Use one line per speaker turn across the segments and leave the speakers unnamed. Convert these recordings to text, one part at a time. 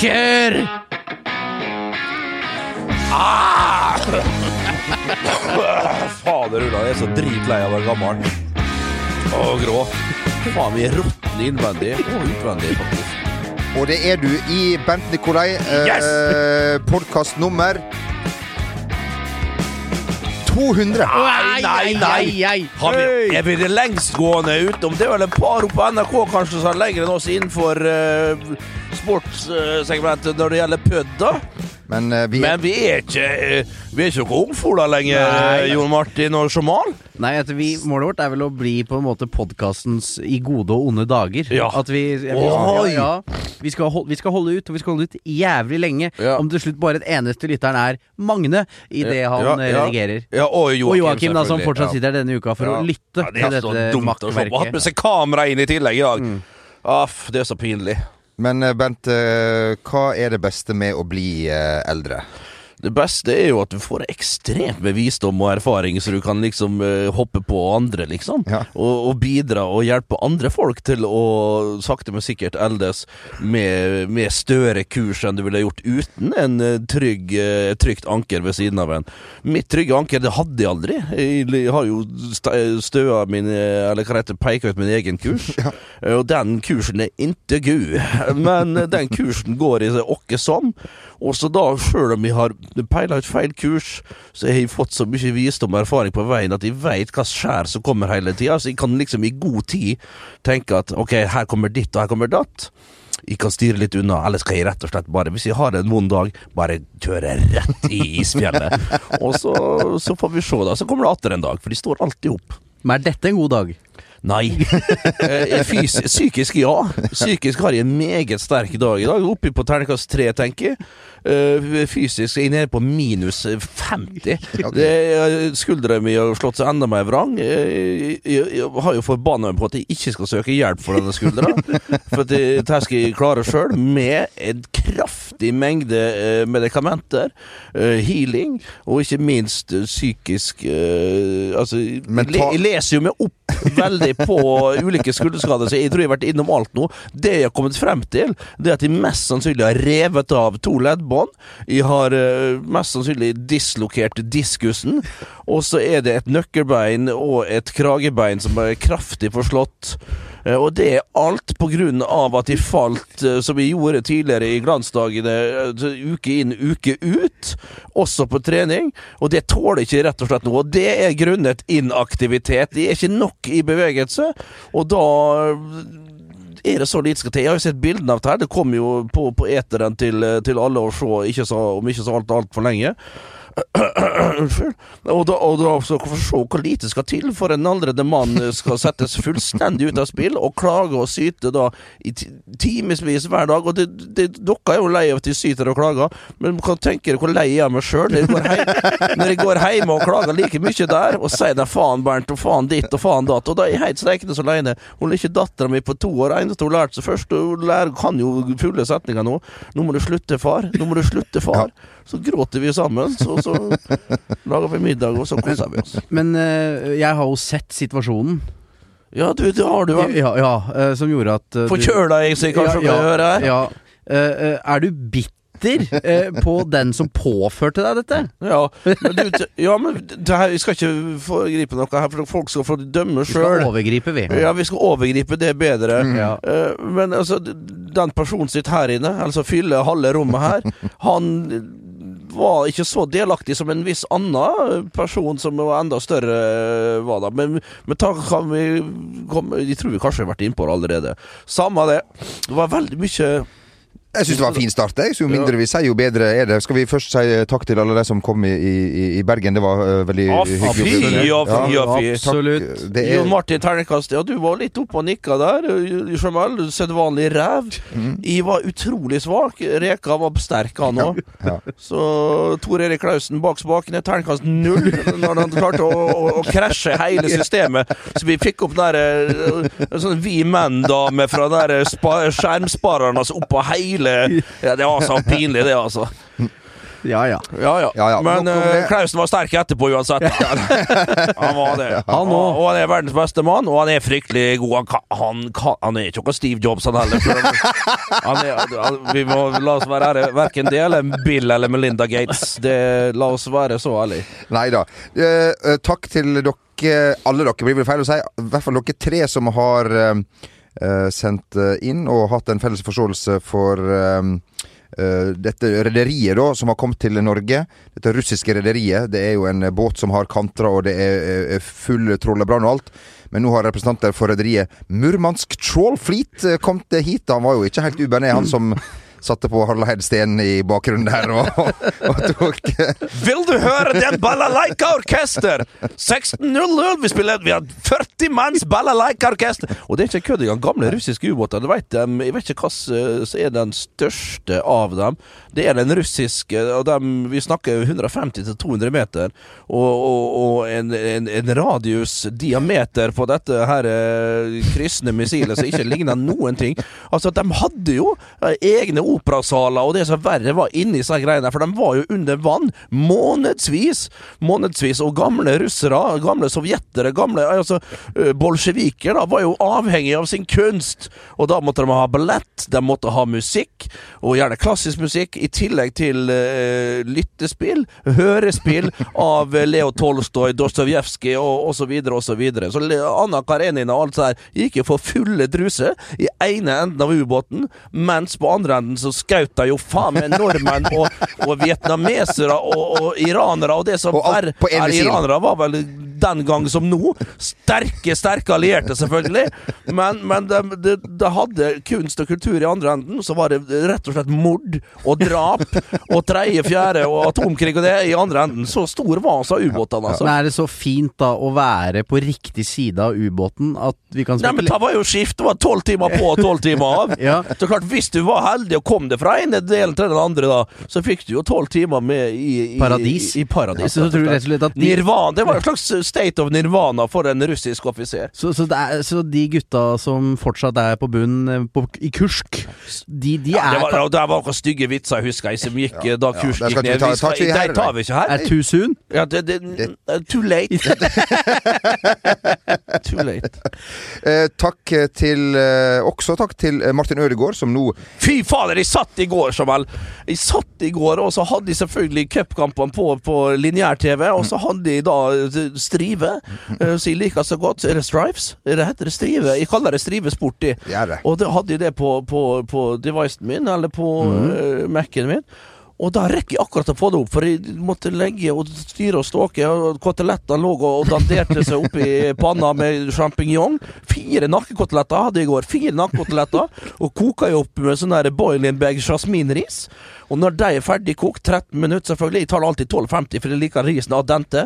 Kjør! Ah!
Fader Ulla, jeg er så dritlei av å være gammel. Og grå. Faen, vi er råtne innvendig og utvendig, faktisk.
Og det er du i Bent Nikolai. Eh,
Yes!
Podkast nummer 200.
Nei, nei, nei.
Har vi, er vi det lengstgående utom? Det er vel et par oppe på NRK kanskje som er lenger enn oss innenfor uh, sportssegmentet når det gjelder pødd, da.
Men uh, vi
Men vi er ikke uh, Vi er ikke noen ungfola lenger,
Nei.
Jon Martin og Jamal.
Nei, vi, Målet vårt er vel å bli på en måte podkastens i gode og onde dager.
Ja.
At vi, vi,
Oi.
ja, vi, skal holde, vi skal holde ut, og vi skal holde ut jævlig lenge.
Ja.
Om til slutt bare et eneste lytteren er Magne i det han
Ja,
eh,
ja.
redigerer.
Ja, og Joakim,
da, som fortsatt sitter her denne uka for
Ja.
å lytte
Ja, det er
til
så
dette
dumt å se. Hatt med seg kamera inn i tillegg i dag.
Mm.
Aff, det er så pinlig.
Men eh, Bent, eh, hva er det beste med å bli eh, eldre?
Det beste er jo at du får ekstremt med visdom og erfaring, så du kan liksom uh, hoppe på andre, liksom.
Ja.
Og, og bidra og hjelpe andre folk til å sakte, men sikkert eldes med, med større kurs enn du ville gjort uten en eh, trygg, uh, trygt anker ved siden av en. Mitt trygge anker, det hadde jeg aldri. Jeg har jo støa min, eller hva heter, peka ut min egen kurs. Eh, Og den kursen er inte gu. Men den kursen går i åkke som. Og så da, sjøl om jeg har peila ut feil kurs, så har jeg fått så mye visdom og erfaring på veien at jeg veit hva skjær som kommer hele tida. Så jeg kan liksom i god tid tenke at ok, her kommer ditt og her kommer datt. Jeg kan styre litt unna, eller skal jeg rett og slett bare, hvis jeg har en vond dag, bare kjøre rett i isfjellet. og så, så får vi se, da. Så kommer det atter en dag, for de står alltid opp.
Men er dette en god dag?
Nei. Eh, fys psykisk, ja. Psykisk har jeg en meget sterk dag i dag. Oppi på terningkast tre, tenker jeg. Eh, fysisk er jeg nede på minus 50.
Ok.
Det, er- skuldra mi har slått seg enda mer vrang. Eh, Jeg, jeg har jo forbanna meg på at jeg ikke skal søke hjelp for denne skuldra. For at jeg, dette skal jeg klare sjøl, med en kraftig mengde eh, medikamenter, eh, healing, og ikke minst eh, psykisk eh, Altså, jeg leser jo meg opp veldig på ulike skulderskader, så jeg tror jeg har vært innom alt nå. Det jeg har kommet frem til, det er at jeg mest sannsynlig har revet av to leddbånd. Jeg har eh, mest sannsynlig dislokert diskusen. Og så er det et nøkkelbein og et kragebein som er kraftig forslått. Eh, Og det er alt på grunn av at de falt, eh, som vi gjorde tidligere i glansdagene, eh, uke inn, uke ut, også på trening. Og det tåler ikke rett og slett noe. Og det er grunnet inaktivitet. De er ikke nok i bevegelse, og da er det så lite skal til. Jeg har jo sett bildene av det her. Det kom jo på, på eteren til, til alle å se ikke så, om ikke så altfor alt lenge. Unnskyld. Og da, og da så får vi se hvor lite skal til for en aldrende mann skal settes fullstendig ut av spill og klage og syte da i ti- timevis hver dag. Og det, det, dere er jo lei av at de syter og klager, men du kan tenke dere hvor lei jeg er meg sjøl når, jeg går hjemme og klager like mye der og sier det faen Bernt og faen ditt og faen datt. Og da er jeg helt streikende så aleine. Hun er ikke dattera mi på to år. Eneste hun lærte seg først, hun lærer, kan jo fulle setninger nå. Nå må du slutte, far. Nå må du slutte, far. Så gråter vi sammen, så, så lager vi middag, og så koser vi oss.
Men eh, jeg har jo sett situasjonen.
Ja, du, det har du vel.
Ja, ja eh, som gjorde at uh,
Forkjøla jeg seg kanskje
ja,
med høre her?
ja. Uh, eh, er du bitter uh, på den som påførte deg dette?
Ja, men du, ja, men det her, vi skal ikke foregripe noe her, for folk skal få dømme
Vi skal overgripe, vi.
Ja, vi skal overgripe det bedre.
Ja.
Uh, men altså, den personen sitt her inne, altså fyller halve rommet her, han var ikke så delaktig som en viss annen person som var enda større, eh, var da. Men, men ta kan vi komme Jeg tror vi kanskje har vært innpå det allerede. Samme det. Det var veldig mye
Jeg syns det var en fin start. Jeg. Så jo mindre vi sier, jo bedre er det. Skal vi først si takk til alle de som kom i, i, i Bergen? Det var uh, veldig
ah,
hyggelig.
fy, ja, fy, ja, fy.
Absolutt.
Er
Jon Martin Ternekast, ja du var litt oppe og nikka der. Jamal, sedvanlig ræv. Jeg var utrolig svak. Reka var sterk, han òg.
ja.
Så Tor Erik Klausen bak spakene, ternekast null, når han klarte å, å, å krasje hele systemet. Så vi fikk opp der eh, sånn Vi menn-dame fra der skjermsparerne altså, oppå hele ja, Det var så pinlig, det, altså.
Ja, ja.
Ja, ja.
Ja, ja,
Men uh. Klausen var sterk etterpå uansett. han var det.
Han
og, og han er verdens beste mann, og han er fryktelig god. Han, kan, han, kan, han er ikke noe Steve Jobs, han heller. Han, han er, han, vi må la oss være ærlige. Verken det eller Bill eller Melinda Gates. Det, la oss være så ærlige.
Nei da. Eh, eh, takk til dere, alle dere, blir vel feil å si. I hvert fall dere tre som har eh, sendt eh, inn og hatt en felles forståelse for eh, eh, dette rederiet da, som har kommet til Norge. Dette russiske rederiet. Det er jo en eh, båt som har kantra, og det er, full trollebrann og alt. Men nå har representanter for rederiet Murmansk Trawl Fleet eh, kommet hit. Han var jo ikke helt ubenet, han som satte på Harald Heidsten i bakgrunnen der og, og tok
Vil du høre den balalaika-orkester? 16.00, vi spiller Vi har 40 manns balalaika-orkester! Og det er ikke kødd engang. Gamle russiske ubåter. Jeg vet ikke hva som er den største av dem. Det er den russiske, og dem, vi snakker 150-200 meter. Og, og, og en, en, en radius, diameter, på dette her eh, kryssende missilet som ikke ligner noen ting. Altså, de hadde jo egne egne operasaler, og det som verre var inni disse greiene, for de var jo under vann månedsvis. Månedsvis. Og gamle russere, gamle sovjetere, gamle altså, eh, bolsjeviker, da, var jo avhengig av sin kunst. Og da måtte de ha ballett, de måtte ha musikk, og gjerne klassisk musikk, i tillegg til uh, lyttespill, hørespill av eh, Leo Tolstoy, Dostojevskij og osv. osv. Så, så Le- Anna Karenina og alt det der gikk jo for fulle druser i ene enden av ubåten, mens på andre enden så skjøt de jo faen meg nordmenn og, og vietnamesere og, og iranere, og det som
Og
verre er iranere var vel den gang som nå sterke, sterke allierte, selvfølgelig. Men, men det, de, de hadde kunst og kultur i andre enden, så var det rett og slett mord og drap og tredje, fjerde og atomkrig og det i andre enden. Så stor var altså ubåtene, altså.
Men er det så fint da å være på riktig side av ubåten at vi kan
Nei, men det var jo skift. Det var tolv timer på og tolv timer av.
Ja.
Så klart, Hvis du var heldig og kom det fra ene delen til den andre, da, så fikk du jo tolv timer med i, i
Paradis.
I, i paradis
Så tror du rett og slett at de,
Nirvan, Det var en slags state of nirvana for en russisk offiser.
så, så, er, så de gutta som fortsatt er på bunnen eh, på, i Kursk, de, de
Ja, det
er
var, og det var noen stygge vitser, husker jeg, som gikk ja, da Kursk
ja,
gikk ned.
ta-
ta, ta
tar vi her,
de tar vi ikke her.
Er too soon?
Ja, det, det, Too late. Too late.
Eh, takk til eh, Også takk til eh, Martin Ødegaard, som nå
Fy fader, jeg satt i går, Jamal. Jeg satt i går, og så hadde de selvfølgelig cupkampene på, på lineær-TV, og så hadde de da eh, Strive, Uh, som jeg liker så godt. Er det Stripes? Er det heter det Strive? Jeg kaller det Strive sporty.
Det det.
Og da hadde jeg det på, på, på devicen min, eller på eh, Mac-en min. Og da rekker jeg akkurat å få det opp, for jeg måtte legge og styre og ståke. Og kotelettene lå og danderte seg opp i panna med sjampinjong. Fire nakkekoteletter hadde jeg i går. Fire nakkekoteletter. Og koka jeg opp med sånn boiling bag jasminris. Og når de er ferdig kokt, 13 minutter selvfølgelig Jeg tar alltid 12,50, for jeg liker risen av dente.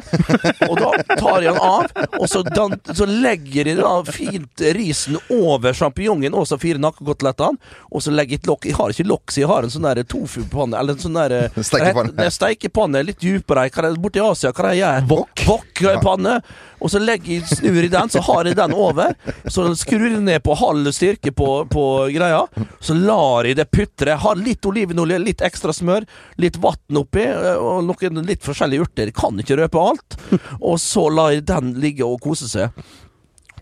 Og da tar jeg den av, og så, dan så legger jeg da fint risen over sjampinjongen og så fire nakkekotelettene. Og så legger jeg et lokk. Jeg har ikke lokk, så jeg har en sånn tofupanne, eller en sånn der eh,
Steikepanne.
Steikepanne litt dypere. Er borti Asia, hva jeg gjør?
Wok.
Wok-panne. Og så legger jeg snur i den, så har jeg den over. Så skrur jeg ned på halv styrke på, på greia. Så lar jeg det putre. Har litt olivenolje, litt ekstra smør, litt vann oppi, eh, og noen litt forskjellige urter. Jeg kan ikke røpe alt. Og så lar jeg den ligge og kose seg.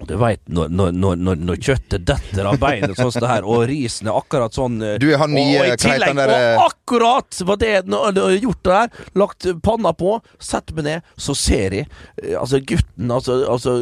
Og du veit, når, når, når, når, kjøttet detter av beinet sånn som det her, og risen er akkurat sånn eh,
Du er han nye,
og, og i tillegg,
der, eh,
og akkurat var det når du har gjort det der, lagt panna på, sett meg ned, så ser jeg eh, Altså, gutten, altså, altså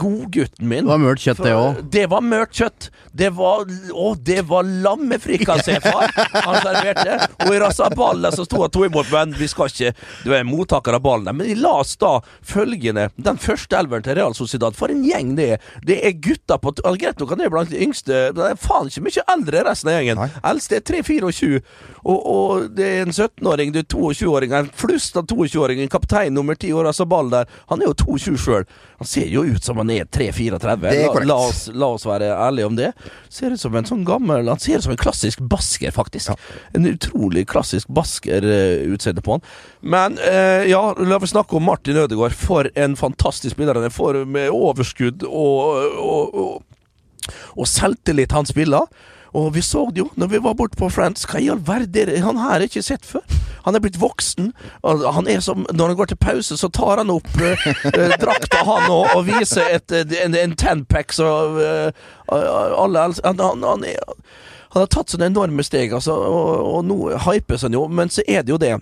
godgutten min
Det var mørt kjøtt, det òg.
det var mørt kjøtt. Det var Å, det var lammefrikassé, far! Han serverte. Og i rasaballet så sto han to imot, men vi skal ikke Du er mottaker av ballen. Men la oss da følgende Den første elveren til Real Sociedad, for en gjeng det er. Det er gutter på altså, Greit nok han er blant de yngste, men det er faen ikke mye eldre resten av gjengen. Eldst er 3-24, og, og det er en 17-åring, det er 22-åring, en flust av 22-åringen, kaptein nummer 10 år, altså ball der. Han er jo 22 sjøl. Han ser jo ut som han er 3-34.
Det er
La, la, oss, la oss være ærlige om det. Ser ut som en sånn gammel Han ser ut som en klassisk basker, faktisk. En utrolig klassisk basker-utseende på han. Men eh, ja, la oss snakke om Martin Ødegaard. For en fantastisk spiller han er. Med overskudd og, og, og, og selvtillit han spiller. Og vi så det jo når vi var borte på Friends. Hva i all verden er? Han her er ikke sett før. Han er blitt voksen. Og han er som, når han går til pause, så tar han opp eh, eh, drakta, han òg, og viser et, eh, en, en tenpack så eh, alle han, han, han, er, han har tatt sånne enorme steg, altså, og, og nå hypes han jo, men så er det jo det.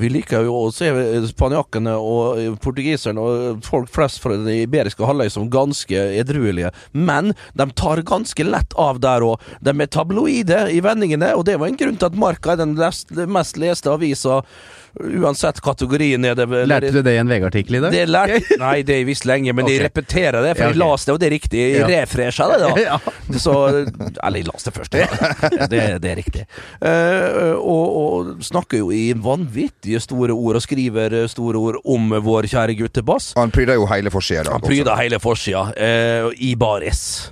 Vi liker jo å se spanjakkene og portugiserne og folk flest fra den iberiske halvøy som ganske edruelige, men de tar ganske lett av der òg. De er tabloide i vendingene, og det var en grunn til at Marca er den mest leste avisa uansett kategorien. Er det, vel-
Lærte du det i en VG-artikkel i dag?
det lærte Nei, det har jeg visst lenge, men jeg
Ok.
repeterer det, for
Ja,
jeg
ok.
las det, og det er riktig. Jeg
Ja.
refresha det, da.
Ja.
Så Eller, jeg las det først. Ja. Det, det er riktig. Uh, og, og snakker jo i vanvittige store ord, og skriver store ord om vår kjære guttebass.
Han pryder jo hele forsida.
Han pryder hele forsida uh, i baris.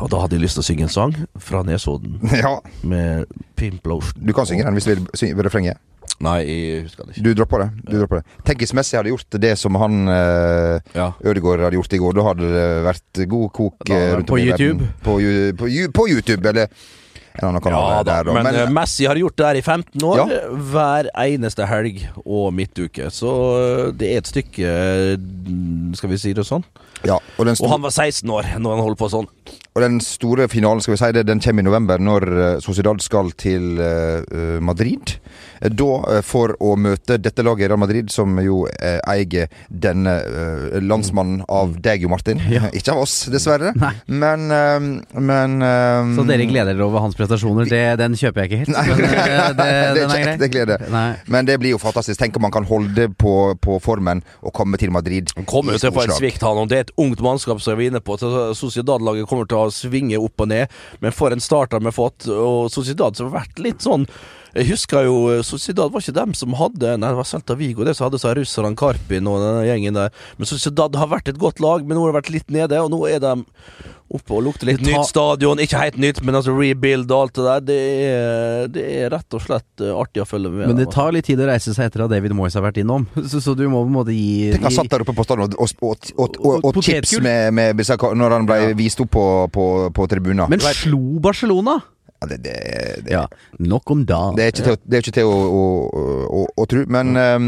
Og da hadde jeg lyst til å synge en sang fra Nesodden.
Ja,
med Pimplotion.
du kan synge den hvis du vil synge refrenget.
Nei, jeg husker det ikke.
Du dropper det. Du dropper det. Tenk hvis Messi hadde gjort det som han uh,
Ja.
Ødegaard hadde gjort i går. Da hadde det vært god kok eh, rundt
på
om i
YouTube.
verden. På, Ju- på, Ju- på YouTube, eller
Ja da, men,
Men,
eh, Messi har gjort det her i 15 år,
Ja.
hver eneste helg og midtuke. Så eh, det er et stykke eh, Skal vi si det sånn?
ja, og,
Og han var 16 år når han holdt på sånn.
Og den store finalen, skal vi si det, den kommer i november, når eh, Sociedad skal til eh, eh, Madrid. Da, for å møte dette laget Real Madrid, som jo eier denne landsmannen av deg, Jo Martin.
Ja.
Ikke av oss, dessverre.
Nei.
Men, men
Så dere gleder dere over hans prestasjoner? Det, den kjøper jeg ikke helt.
Nei,
Men, det,
det er kjekt, det gleder.
Nei.
Men det blir jo fantastisk. Tenk om man kan holde på, på formen og komme til Madrid.
Han kommer jo til å få en svikt, han. Det er et ungt mannskap som vi er inne på. Sociedad-laget kommer til å svinge opp og ned, men for en start har fått. Og Sociedad som har vært litt sånn jeg husker jo eh, Sociedad var ikke dem som hadde Nei, det var Celta Vigo det som hadde seg russerne Karpin og den gjengen der. Men Sociedad har vært et godt lag, men nå har det vært litt nede, og nå er de oppe og lukter litt nytt stadion. Ikke helt nytt, men altså rebuild og alt det der. Det er, det er rett og slett eh, artig å følge med.
Men det
dem,
tar litt tid å reise seg etter at David Moyes har vært innom. Så, så du må på en måte gi
Tenk han satt der oppe på stadion og, og, og, og, chips med, med når han ble
Ja.
vist opp på, på, på tribunen.
Men slo Barcelona!
Ja, det, det, det,
Ja, nok om da.
det er ikke til, er ikke til å, å, å, å tro. Men eh,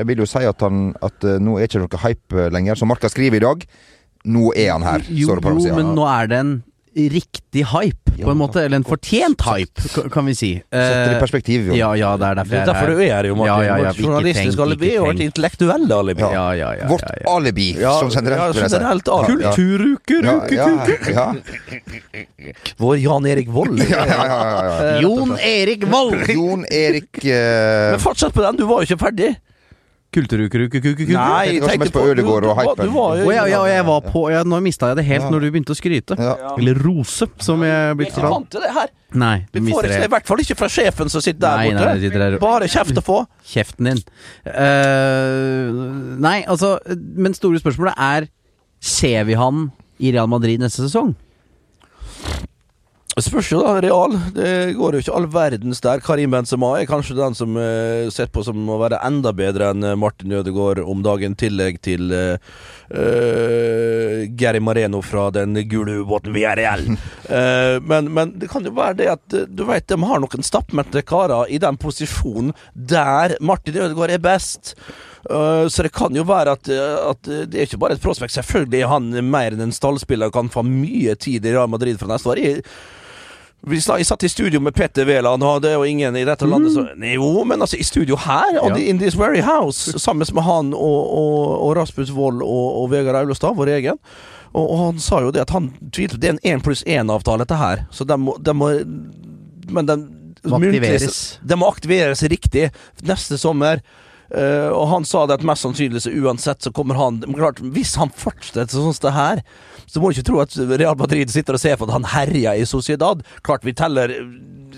jeg vil jo si at, han, at eh, nå er ikke noe hype lenger. Som Marka skriver i dag, nå er han her.
Jo, jo men nå er det en riktig hype, på en måte. Eller en fortjent hype, ka- kan vi si.
Setter det i
Eh,
perspektiv, jo.
ja, ja, det er derfor
Det
jeg
er derfor du er her, jo, Martin.
Ja, ja, ja,
Vårt journalistisk
tenk,
alibi og vårt
intellektuell
intellektuelle alibi.
Ja.
Ja, ja, ja.
Vårt alibi,
Ja,
som generelt.
ja, generelt alibi.
Ja.
Kulturuke,
Ja,
ruke,
ja,
kuke.
ja.
Vår Jan Erik Vold.
Ja, ja, ja, ja, ja.
Jon Erik Vold!
Jon Erik uh...
Men fortsett på den, du var jo ikke ferdig.
Kulturukurukukuku.
Nei,
tenkte kanskje mest på Ødegård og
hype
hypen.
jo
ja, ja, jeg var på ja, Nå mista jeg det helt
Ja.
når du begynte å skryte.
ja.
Eller rose, som jeg er
Vi er
blitt
ikke
fortalt.
vant til det her.
Nei,
Vi
du
får ikke, I hvert fall ikke fra sjefen som sitter der
Nei, nei,
borte.
Nei, sitter der.
Bare kjeft å få.
Kjeften din. Uh, nei, altså Men store spørsmålet er Ser vi han i Real Madrid neste sesong?
Det Spørs jo da, Real. Det går jo ikke all verdens der. Karim Benzema er kanskje den som er sett på som å være enda bedre enn eh, Martin Ødegaard om dagen, tillegg til uh, Gary Mareno fra den gule ubåten VRL. Eh, men, men det kan jo være det at eh, du vet, de har noen stappmette karer i den posisjonen der Martin Ødegaard er best. Eh, så det kan jo være at, eh, at det er ikke bare et prospect. Selvfølgelig er han mer enn en stallspiller og kan få mye tid i Real Madrid fra neste år. Jeg, vi satt i studio med Petter Wæland, og det er jo ingen i dette landet som Jo, men altså, i studio her,
Ja.
in this very house, sammen med han og, og, og Rasmus Wold og, og Vegard Aulestad, vår egen. Og, og han sa jo det at han tvilte Det er en én pluss én-avtale, dette her. Så de må, de må Men de
Må aktiveres.
Det må aktiveres riktig neste sommer. Eh, og han sa det at mest sannsynlig så uansett så kommer han Men klart, Hvis han fortsetter sånn som det her, så må du ikke tro at Real Madrid sitter og ser på at han herjer i Sociedad. Klart vi teller eh,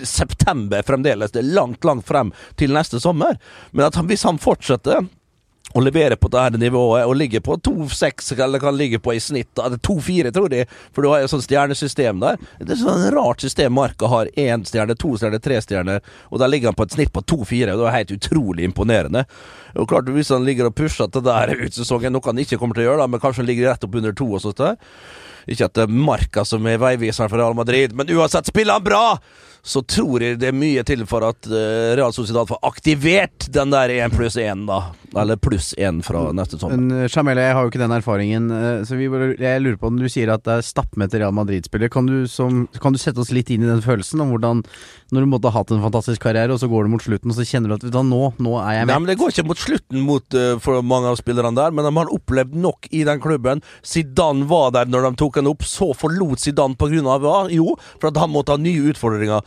september fremdeles, det er langt, langt frem til neste sommer. Men han, hvis han fortsetter å levere på dette nivået og ligge på 2-6, eller kan ligge på i snitt da, er 2-4, tror de, for du har jo sånn stjernesystem der. Det er sånn rart system Marka har. Én stjerne, to stjerner, tre stjerner, og der ligger han på et snitt på 2-4. og Det er helt utrolig imponerende. Og klart, Hvis han ligger og pusher til det der ut sesongen, noe han ikke kommer til å gjøre, da, men kanskje han ligger rett opp under to og sånt der. Ikke at det er Marka som er veiviseren for Real Madrid, men uansett, spiller han bra! Så tror jeg det er mye til for at uh, Real Sociedad får aktivert den der 1 pluss 1, da. Eller pluss 1 fra neste sommer.
Eh, Jamel, jeg har jo ikke den erfaringen, eh, så vi, jeg lurer på om du sier at det er stappmette Real Madrid-spillere. Kan, du kan du sette oss litt inn i den følelsen om hvordan Når du måtte ha hatt en fantastisk karriere, og så går det mot slutten, og så kjenner du at da, nå, nå er jeg
Nei,
med.
men Det går ikke mot slutten mot, uh, for mange av spillerne der, men de har opplevd nok i den klubben. Zidane var der når de tok han opp, så forlot Zidane pga. hva? Jo, for at han måtte ha nye utfordringer.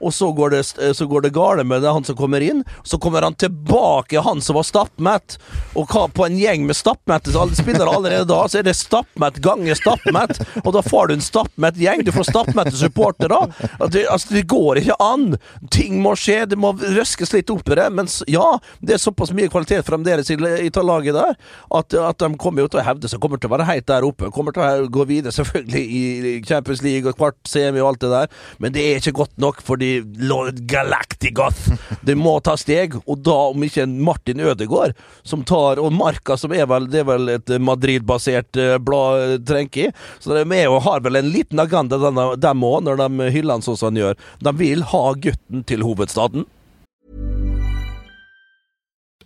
Og så går det, eh, så går det gale med det, han som kommer inn. Så kommer han tilbake, han som var stappmett. Og på en gjeng med stappmette så alle allerede da, så er det stappmett ganger stappmett. Og da får du en stappmett gjeng. Du får stappmette supportere. Det, altså, det går ikke an. Ting må skje, det må røskes litt opp i det. Men ja, det er såpass mye kvalitet fremdeles i, i laget der at, at de kommer jo til å hevde seg. Kommer til å være helt der oppe. Kommer til å gå videre, selvfølgelig, i Champions League og kvart semi og alt det der. Men det er ikke godt nok for de Lord Galactigoth. Det må ta steg, og da om ikke Martin Ødegaard, som tar Og Marca, som er vel, det er vel et Madrid-basert eh, blad, trenker i. Så de er jo, har vel en liten agenda, dem òg, når de hyller han sånn som han gjør. De vil ha gutten til hovedstaden.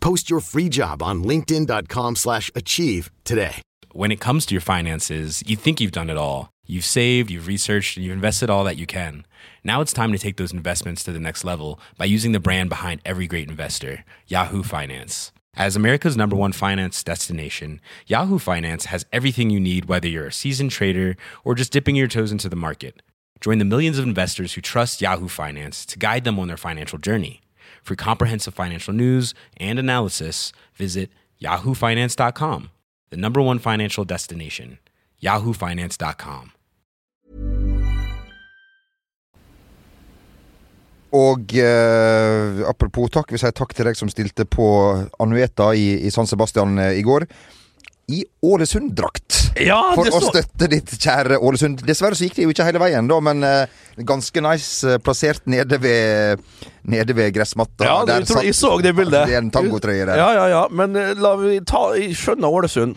Post your free job on linkedin.com slash achieve today.
When it comes to your finances, you think you've done it all. You've saved, you've researched, and you've invested all that you can. Now it's time to take those investments to the next level by using the brand behind every great investor, Yahoo Finance. As America's number one finance destination, Yahoo Finance has everything you need, whether you're a seasoned trader or just dipping your toes into the market. Join the millions of investors who trust Yahoo Finance to guide them on their financial journey. For comprehensive financial news and analysis, visit yahoofinance.com, the number one financial destination, yahoofinance.com.
Og eh, apropos takk, vi sier takk til deg som stilte på Anueta i, i San Sebastian eh, i går. I Ålesund-drakt.
Ja,
For
så...
å støtte ditt kjære Ålesund. Dessverre så gikk det jo ikke hele veien, da, men eh, ganske nice eh, plassert nede ved Nede ved gressmatta.
Ja,
Der
jeg, tror, jeg så det bildet.
Det er en tangotrøye der.
Ja, ja, ja. Men eh, la vi ta skjønner Ålesund.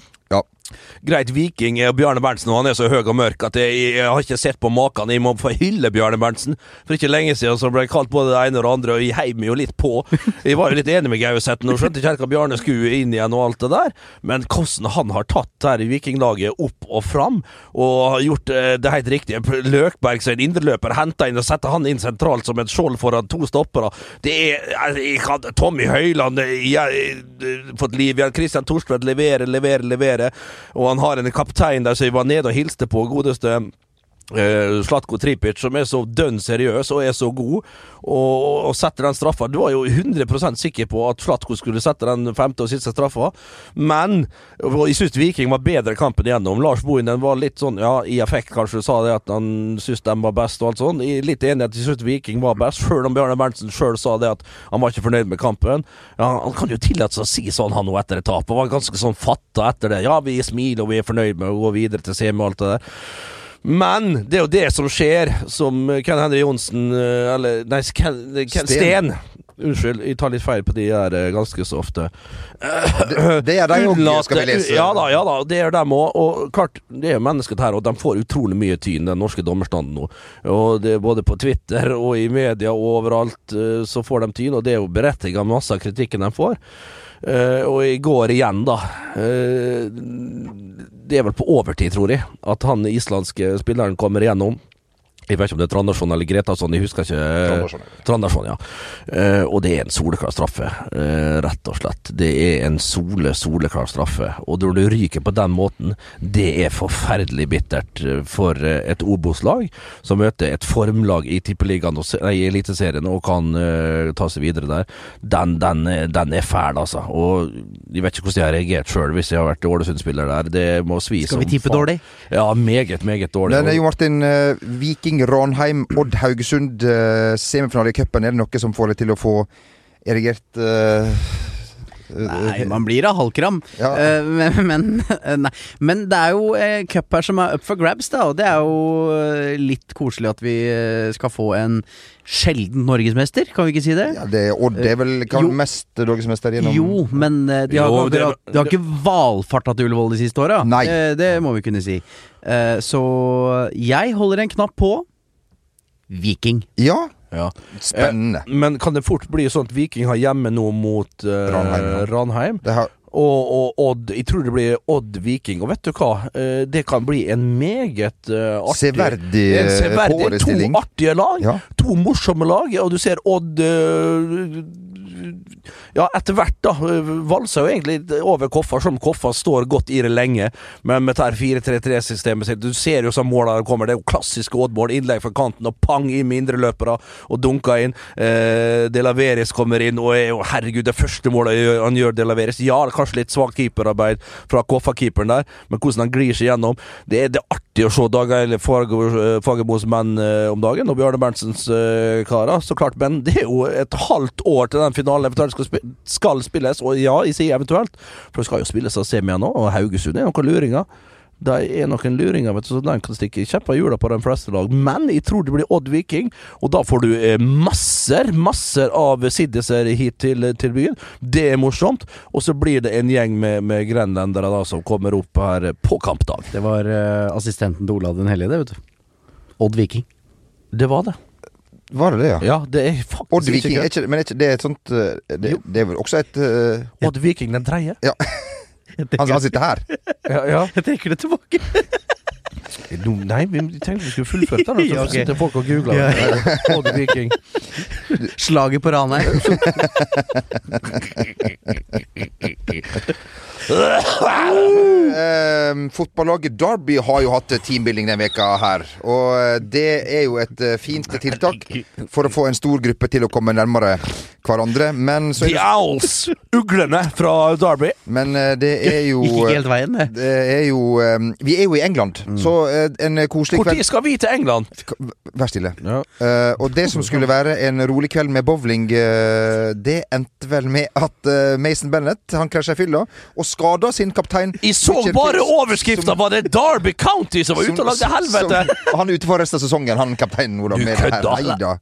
Greit, Viking og Bjarne Berntsen og han er så høy og mørk at jeg, jeg har ikke sett på maken. Jeg må få hylle Bjarne Berntsen. For ikke lenge siden så ble jeg kalt både det ene og det andre, og jeg heiv meg jo litt på. Jeg var jo litt enig med Gauseth og skjønte ikke helt hva Bjarne skulle inn igjen og alt det der. Men hvordan han har tatt her i Vikinglaget opp og fram, og har gjort eh, det helt riktige. Løkberg som en indreløper, henta inn og setter han inn sentralt som et skjold foran to stoppere. Det er altså, jeg Tommy Høiland jeg, jeg, eh, fått liv igjen. Christian Thorstvedt leverer, leverer, leverer. Og han har en kaptein der som vi var nede og hilste på, godeste eh, Slatko Tripic, som er så dønn seriøs og er så god, og, og setter den straffa. Du var jo 100% sikker på at Slatko skulle sette den femte og siste straffa, men jeg syns Viking var bedre kampen igjennom. Lars Bohinen var litt sånn, ja, i effekt kanskje, sa det at han syntes de var best og alt sånn. Jeg er litt enig at jeg syns Viking var best, sjøl om Bjarne Berntsen sjøl sa det at han var ikke fornøyd med kampen. Ja, han kan jo tillate seg å si sånn, han nå, etter et tap, og var ganske sånn fatta etter det. Ja, vi smiler og vi er fornøyd med å gå videre til semi og alt det der. Men det er jo det som skjer, som Ken Henry Johnsen eh, Eller nei, Ken, Ken, Sten. Unnskyld, jeg tar litt feil på de her eh, ganske så ofte.
Det, det er de
unge,
skal vi lese.
Ja da, ja da, det er dem òg. Og klart, det er jo mennesker her, og de får utrolig mye tyn, den norske dommerstanden nå. Og det er både på Twitter og i media og overalt eh, så får de tyn, og det er jo berettiget masse av kritikken de får. Og i går igjen, da. Det er vel på overtid, tror jeg, at han islandske spilleren kommer igjennom. Jeg vet ikke om det er Trandarsson eller Gretason, jeg husker ikke.
Trandarsson, ja.
Eh, og det er en soleklar straffe, eh, rett og slett. Det er en sole, soleklar straffe. Og når du ryker på den måten, det er forferdelig bittert eh, for et Obos-lag som møter et formlag i Tippeligaen og nei, Eliteserien og kan ta seg videre der. Den, den, den er fæl, altså. Og jeg vet ikke hvordan jeg har reagert sjøl hvis jeg har vært Ålesund-spiller der. Det må svi
Skal vi tippe dårlig?
Ja, meget, meget dårlig.
Men Jo Martin, eh, Viking, Ranheim, Odd Haugesund, eh, semifinale i. Er det noe som får deg til å få erigert eh,
Nei, man blir av halvkram.
Ja.
Eh, men, men, eh, nei. men det er jo cup her som er up for grabs, da. Og det er jo eh, litt koselig at vi eh, skal få en sjelden norgesmester, kan vi ikke si det?
ja, det, Odd er vel kan,
Jo.
mest norgesmester gjennom
Jo, men eh, de har,
Jo,
det,
det-
har, de har ikke valfarta til Ullevål de siste åra. Eh, det må vi kunne si. Eh, så jeg holder en knapp på Viking.
Ja,
Ja.
spennende.
Men kan det fort bli sånn at Viking har hjemme nå mot eh,
Ranheim, ja.
Ranheim?
Har,
Og, og Odd Jeg tror det blir Odd Viking. Og vet du hva? Eh, det kan bli en meget eh, artig
Severdig,
en
eh,
severdig
forestilling.
To artige lag.
Ja.
To morsomme lag. Og du ser Odd eh, Ja, etter hvert, da. valsa Valser jo egentlig over Koffa, som Koffa står godt i det lenge. Men med dette 4-3-3-systemet sitt Du ser jo som målene kommer. Det er jo klassiske Odd-mål. Innlegg fra kanten og pang med indreløpere og dunker inn. Eh, De Laveres kommer inn og er jo Herregud, det første målet han gjør- Delaveres. De Laveres. Ja, det er kanskje litt svakt keeperarbeid fra Koffa-keeperen der, men hvordan han glir seg gjennom Det er, det artig å se Dag Eile Fagermo- Fagermos menn eh, om dagen, og Bjarne Berntsens eh, karer. Så klart, men det er jo et halvt år til den finalen eventuelt skal, spi skal spilles, og ja, jeg sier eventuelt, for det skal jo spilles av semia nå, og Haugesund er noen luringer. Det er noen luringer, vet du, så den kan stikke kjepper i hjula på de fleste lag. Men jeg tror det blir Odd Viking, og da får du eh, masser, masser av siddiser hit til, til byen. Det er morsomt. Og så blir det en gjeng med, med grenlendere da som kommer opp her på kampdag.
Det var eh, assistenten til Olav den hellige, det, vet du. Odd Viking.
Det var det.
Var det det, ja?
Ja, det er faktisk
Odd Viking, er
ikke
ikke, men er ikke det er et sånt eh, det, det er vel også et uh,
Odd Viking den tredje.
Ja. Han, han sitter her.
Ja, ja.
Jeg trekker det tilbake.
No, nei, vi tenkte vi skulle fullført
den.
Så
ok.
sitter folk og googler.
Ja.
Viking.
Slaget på Ranheim.
uh, fotballaget Derby har jo hatt teambuilding denne veka her. Og eh, det er jo et eh, fint tiltak for å få en stor gruppe til å komme nærmere hverandre. Men, så
The
er det,
Owls! Uglene fra Derby.
men eh, det er jo
Gikk ikke helt veien, det.
det er jo eh, Vi er jo i England, så eh, en koselig
Når skal vi til England?
Vær stille.
Ja.
Uh, og det som skulle være en rolig kveld med bowling, uh, det endte vel med at uh, Mason Bennett Han krasja i fylla og skada sin kaptein.
Jeg så
Richard
bare overskrifta! Var det Derby County som var ute og lagde helvete?
som- han er ute for resten av sesongen, han kapteinen.
Du kødder.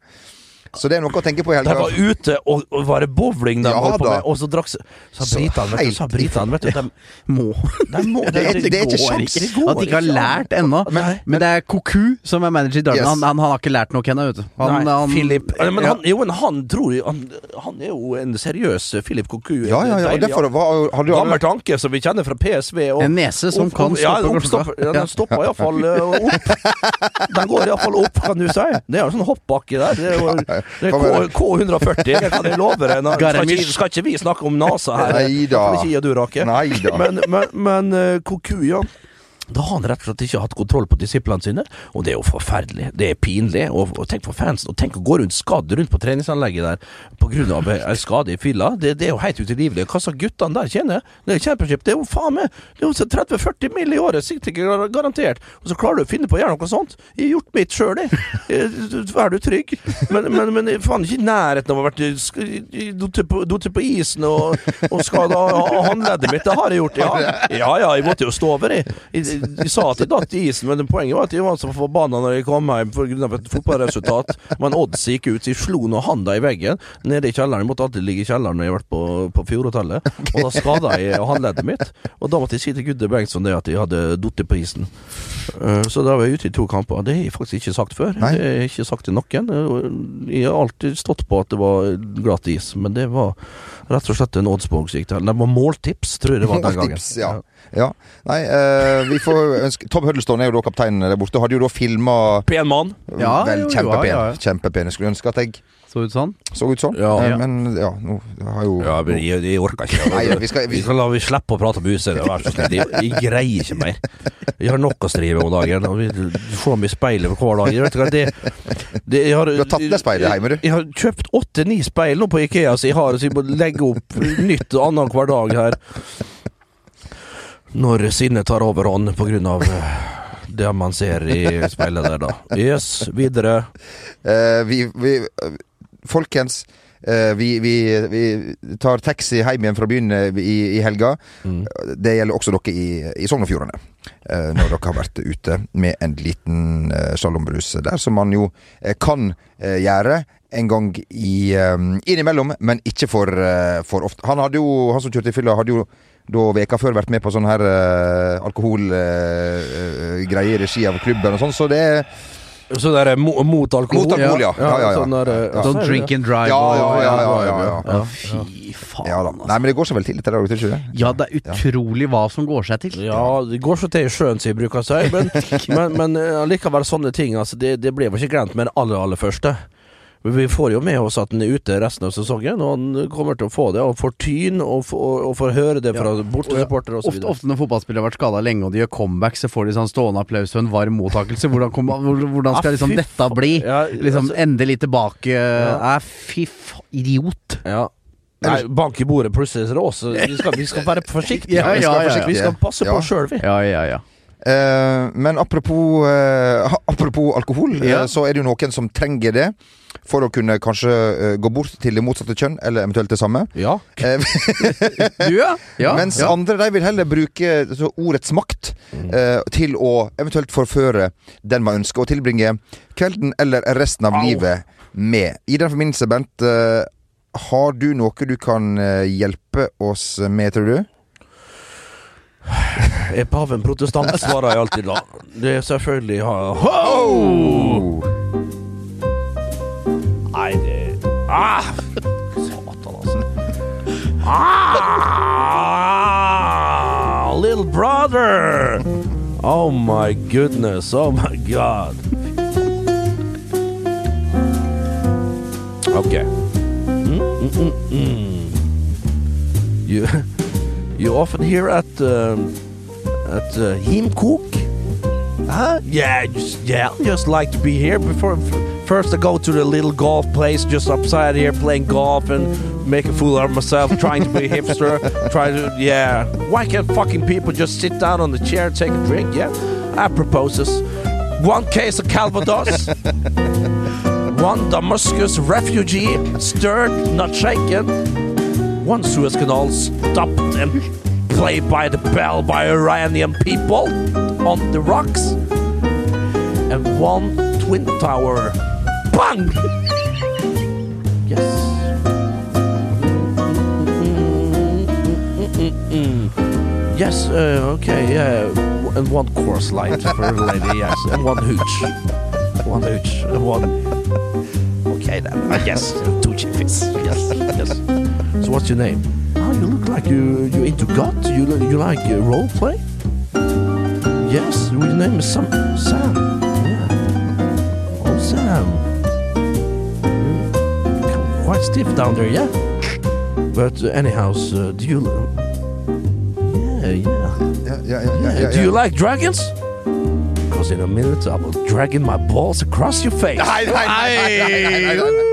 Så det er noe å tenke på i
De
helga.
var ute og, og var det bowling de
Ja
holdt på
da.
med, og så drakk s-
Så
britene, vet du. Så britene, vet du. De,
Må.
de må,
Det er- det er ikke sjans.
ikke.
Det går
At de ikke har lært ennå.
Men-
Men, det er Koku som er manager i Darwin.
Yes.
Han, han, han har ikke lært noe ennå, vet du. Han,
Nei,
han,
Philip Men han, jo, men han tror jo han, han er jo en seriøs eh, Philip Koku.
Ja, ja, ja. Derfor hva, har du
Gammel tanke som vi kjenner fra PSV. Og,
En nese som
og-
kan stoppe
oppstopper- Ja, den stopper iallfall opp. Den går iallfall opp, kan du si. Det er jo sånn hoppbakke der. Det er jo det er K, K140, det kan jeg love deg. Skal ikke, skal ikke vi snakke om NASA her?
Nei da.
Ikke du, Rake.
Nei da.
Men, men, men eh, Cocu, ja. Da har han rett og slett ikke hatt kontroll på disiplene sine, og det er jo forferdelig. Det er pinlig. Og, og tenk for fansen, og tenk å gå rundt skadd rundt på treningsanlegget der på grunn av en skade i fylla. Det, det er jo helt utilgivelig. Hva sa guttene der tjener? Det er championship. Det er jo faen meg Det er jo 30-40 mill. i året, sikkert ikke garantert. Og så klarer du å finne på å gjøre noe sånt. Jeg har gjort mitt sjøl, jeg. Eh, Vær du trygg. Men, men, men faen ikke i nærheten av å ha vært på, datt på isen og, og skada håndleddet mitt. Det har jeg gjort, ja. Ja ja, jeg måtte jo stå over, jeg. Jeg sa at de datt i isen, men poenget var at de var så forbanna når de kom hjem pga. et fotballresultat. Men odds gikk ut, de slo nå handa i veggen nede i kjelleren. De måtte alltid ligge i kjelleren når jeg var på, på Fjordhotellet. Og da skada jeg håndleddet mitt. Og da måtte jeg si til Gudde Bengtsson det at jeg hadde datt på isen. Eh, Så da var jeg ute i to kamper. Det har jeg faktisk ikke sagt før.
Nei.
Det har jeg ikke sagt til noen. Jeg har alltid stått på at det var glatt is, men det var rett og slett en oddsbok som gikk til. Det var måltips, tror jeg det var den gangen.
Tips, ja. ja. Nei, uh, vi får ønske Tom Huddleston er jo da kapteinen der borte. Hadde jo da filma
Pen mann.
Ja,
Vel,
jo,
kjempepen.
ja, ja.
Kjempepen. Jeg skulle ønske at jeg
Så ut sånn.
så ut sånn.
Ja.
Eh, Men ja, nå har jo
Ja, men jeg, jeg orker ikke.
Nei, vi skal- vi-
vi skal la vi slippe å prate om huset. Vær så snill. Jeg, jeg greier ikke mer. Jeg har nok å strive med om dagen. Og vi får meg i speilet hver dag. Jeg vet ikke det, det jeg har,
Du har tatt deg speilet hjemme, du.
Jeg har kjøpt åtte-ni speil nå på Ikea, så jeg har så jeg må legge opp nytt annenhver dag her. Når sinnet tar overhånd på grunn av eh, det man ser i speilet der, da. Yes, videre.
Uh, vi, vi Folkens, Uh, vi, vi, vi tar taxi hjem igjen fra byen i, i helga.
Mm.
Det gjelder også dere i, i Sogn og Fjordane. Uh, når dere har vært ute med en liten uh, slalåmbrus der, som man jo uh, kan gjøre en gang i, innimellom, men ikke for, for ofte. Han, jo, han som kjørte i fylla, hadde jo da veka før vært med på sånn her uh, alkoholgreie i regi av klubben og sånn, så det er
Så det er mo mot alkohol?
Mot alkohol, ja. Ja, ja, ja.
Sånn der, eh,
Ja.
Sånn drink and drive
Ja, ja, ja, ja, ja, ja.
Ja, Fy faen,
Ja da.
altså.
Nei, men det går seg vel til dette der, ikke det?
Ja, det er utrolig hva som går seg til.
Ja, det går så til i sjøen, som bruker å si. Men, men, men likevel sånne ting altså, det, det ble vel ikke glemt med det aller, aller første. Vi får jo med oss at han er ute resten av sesongen, og han kommer til å få det. Og får tyn, og, få- og, får høre det fra bortesupportere osv.
Ofte, ofte når fotballspillere har vært skada lenge og de gjør comeback, så får de sånn stående applaus og en varm mottakelse. Hvordan, kom, hvordan skal
Ah,
liksom dette bli?
Ja,
Liksom
altså-
Endelig tilbake Ja. fy f... Idiot.
Ja. Nei, bank i bordet plutselig, så det også Vi skal, vi skal være forsiktige.
Ja,
vi,
ja,
skal være
ja,
forsiktige. vi skal passe
Ja.
på sjøl, vi.
Ja, ja, ja.
Uh, men apropos, uh, apropos alkohol,
Ja.
eh, så er det jo noen som trenger det for å kunne kanskje eh, gå bort til det motsatte kjønn, eller eventuelt det samme.
Ja.
Eh,
Du, ja? ja
mens
ja.
andre de vil heller bruke altså, ordets makt eh, til å eventuelt forføre den man ønsker, og tilbringe kvelden eller resten av
Au.
livet med. I den forbindelse, Bent, eh, har du noe du kan hjelpe oss med, tror du?
Er paven protestant, svarer jeg alltid da. Det er selvfølgelig ha- Ho! Ah! Ah! Little brother! Oh my goodness, oh my god. Okay. Mm, mm, mm. You, you often hear at um, at uh, Himkok. Huh? Yeah, just, yeah. Just like to be here before. First, I go to the little golf place just upside here, playing golf and make a fool out of myself, trying to be a hipster. Try to, yeah. Why can't fucking people just sit down on the chair and take a drink? Yeah, I propose this. One case of Calvados. One Damascus refugee, stirred, not shaken. One Suez Canal stopped and played by the bell by Iranian people on the rocks. And one Twin Tower. Bang! Yes. Yes, uh, okay, yeah. And one course light for a lady, yes. And one hooch. One hooch. And one. Okay, then. I guess two chiffies. Yes, yes. So what's your name? Oh, you look like you you into God. You you like uh, role play? Yes. Your name is Sam. Sam. Yeah. Oh, Sam. Quite stiff down there, yeah. But uh, anyhow, uh, do you? Yeah, yeah.
Yeah, yeah, yeah, yeah, yeah.
Do you like dragons? Because in a minute I will dragging my balls across your face.
Nei, nei, nei! nei, nei, nei, nei,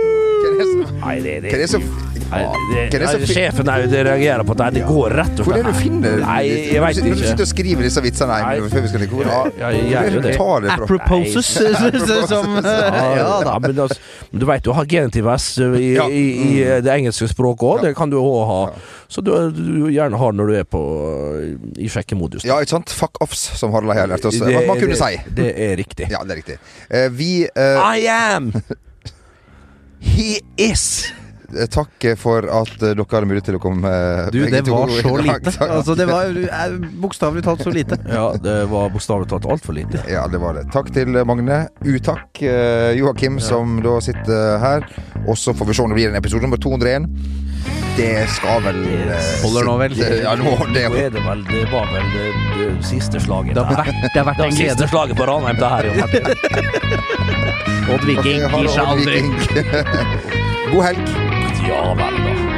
er det
Sjefen reagerer på at det går rett og slett
Hvor er det du finner
Nei, jeg veit
Når du sitter og skriver disse vitsene her før vi skal nikke
Ja, ja, jeg gjør jo det.
Tar det fra
Aproposes, som Ja da.
men, altså, men du veit du har genitiv S i,
Ja.
i, i det engelske språket òg. Det kan du òg ha. Så du, du gjerne har når du er på i sjekkemodus.
Ja, ikke sant? Fuck offs, som Harald har lært oss.
Det-
man kunne
det,
si.
Det er riktig.
Ja, det er riktig. Uh, vi uh...
I am! He is!
Takk for at eh, dere hadde mulighet til å komme. eh,
Du, det var så lite. Altså, det var eh, bokstavelig talt så lite.
Ja, det var bokstavelig talt altfor lite.
Ja, det var det. Takk til Magne. Utakk Joakim, Joakim, som da sitter her. Og så får vi se om det blir en episode nummer 201. Det skal vel
Holder nå vel?
Det, Ja, nå, det,
Nå er det vel Det var vel det, det siste slaget.
Det har vært, det har vært
Det
en
siste slaget på Ranheim, det her.
Odd Viking gir seg aldri.
God helg.
Ja vel,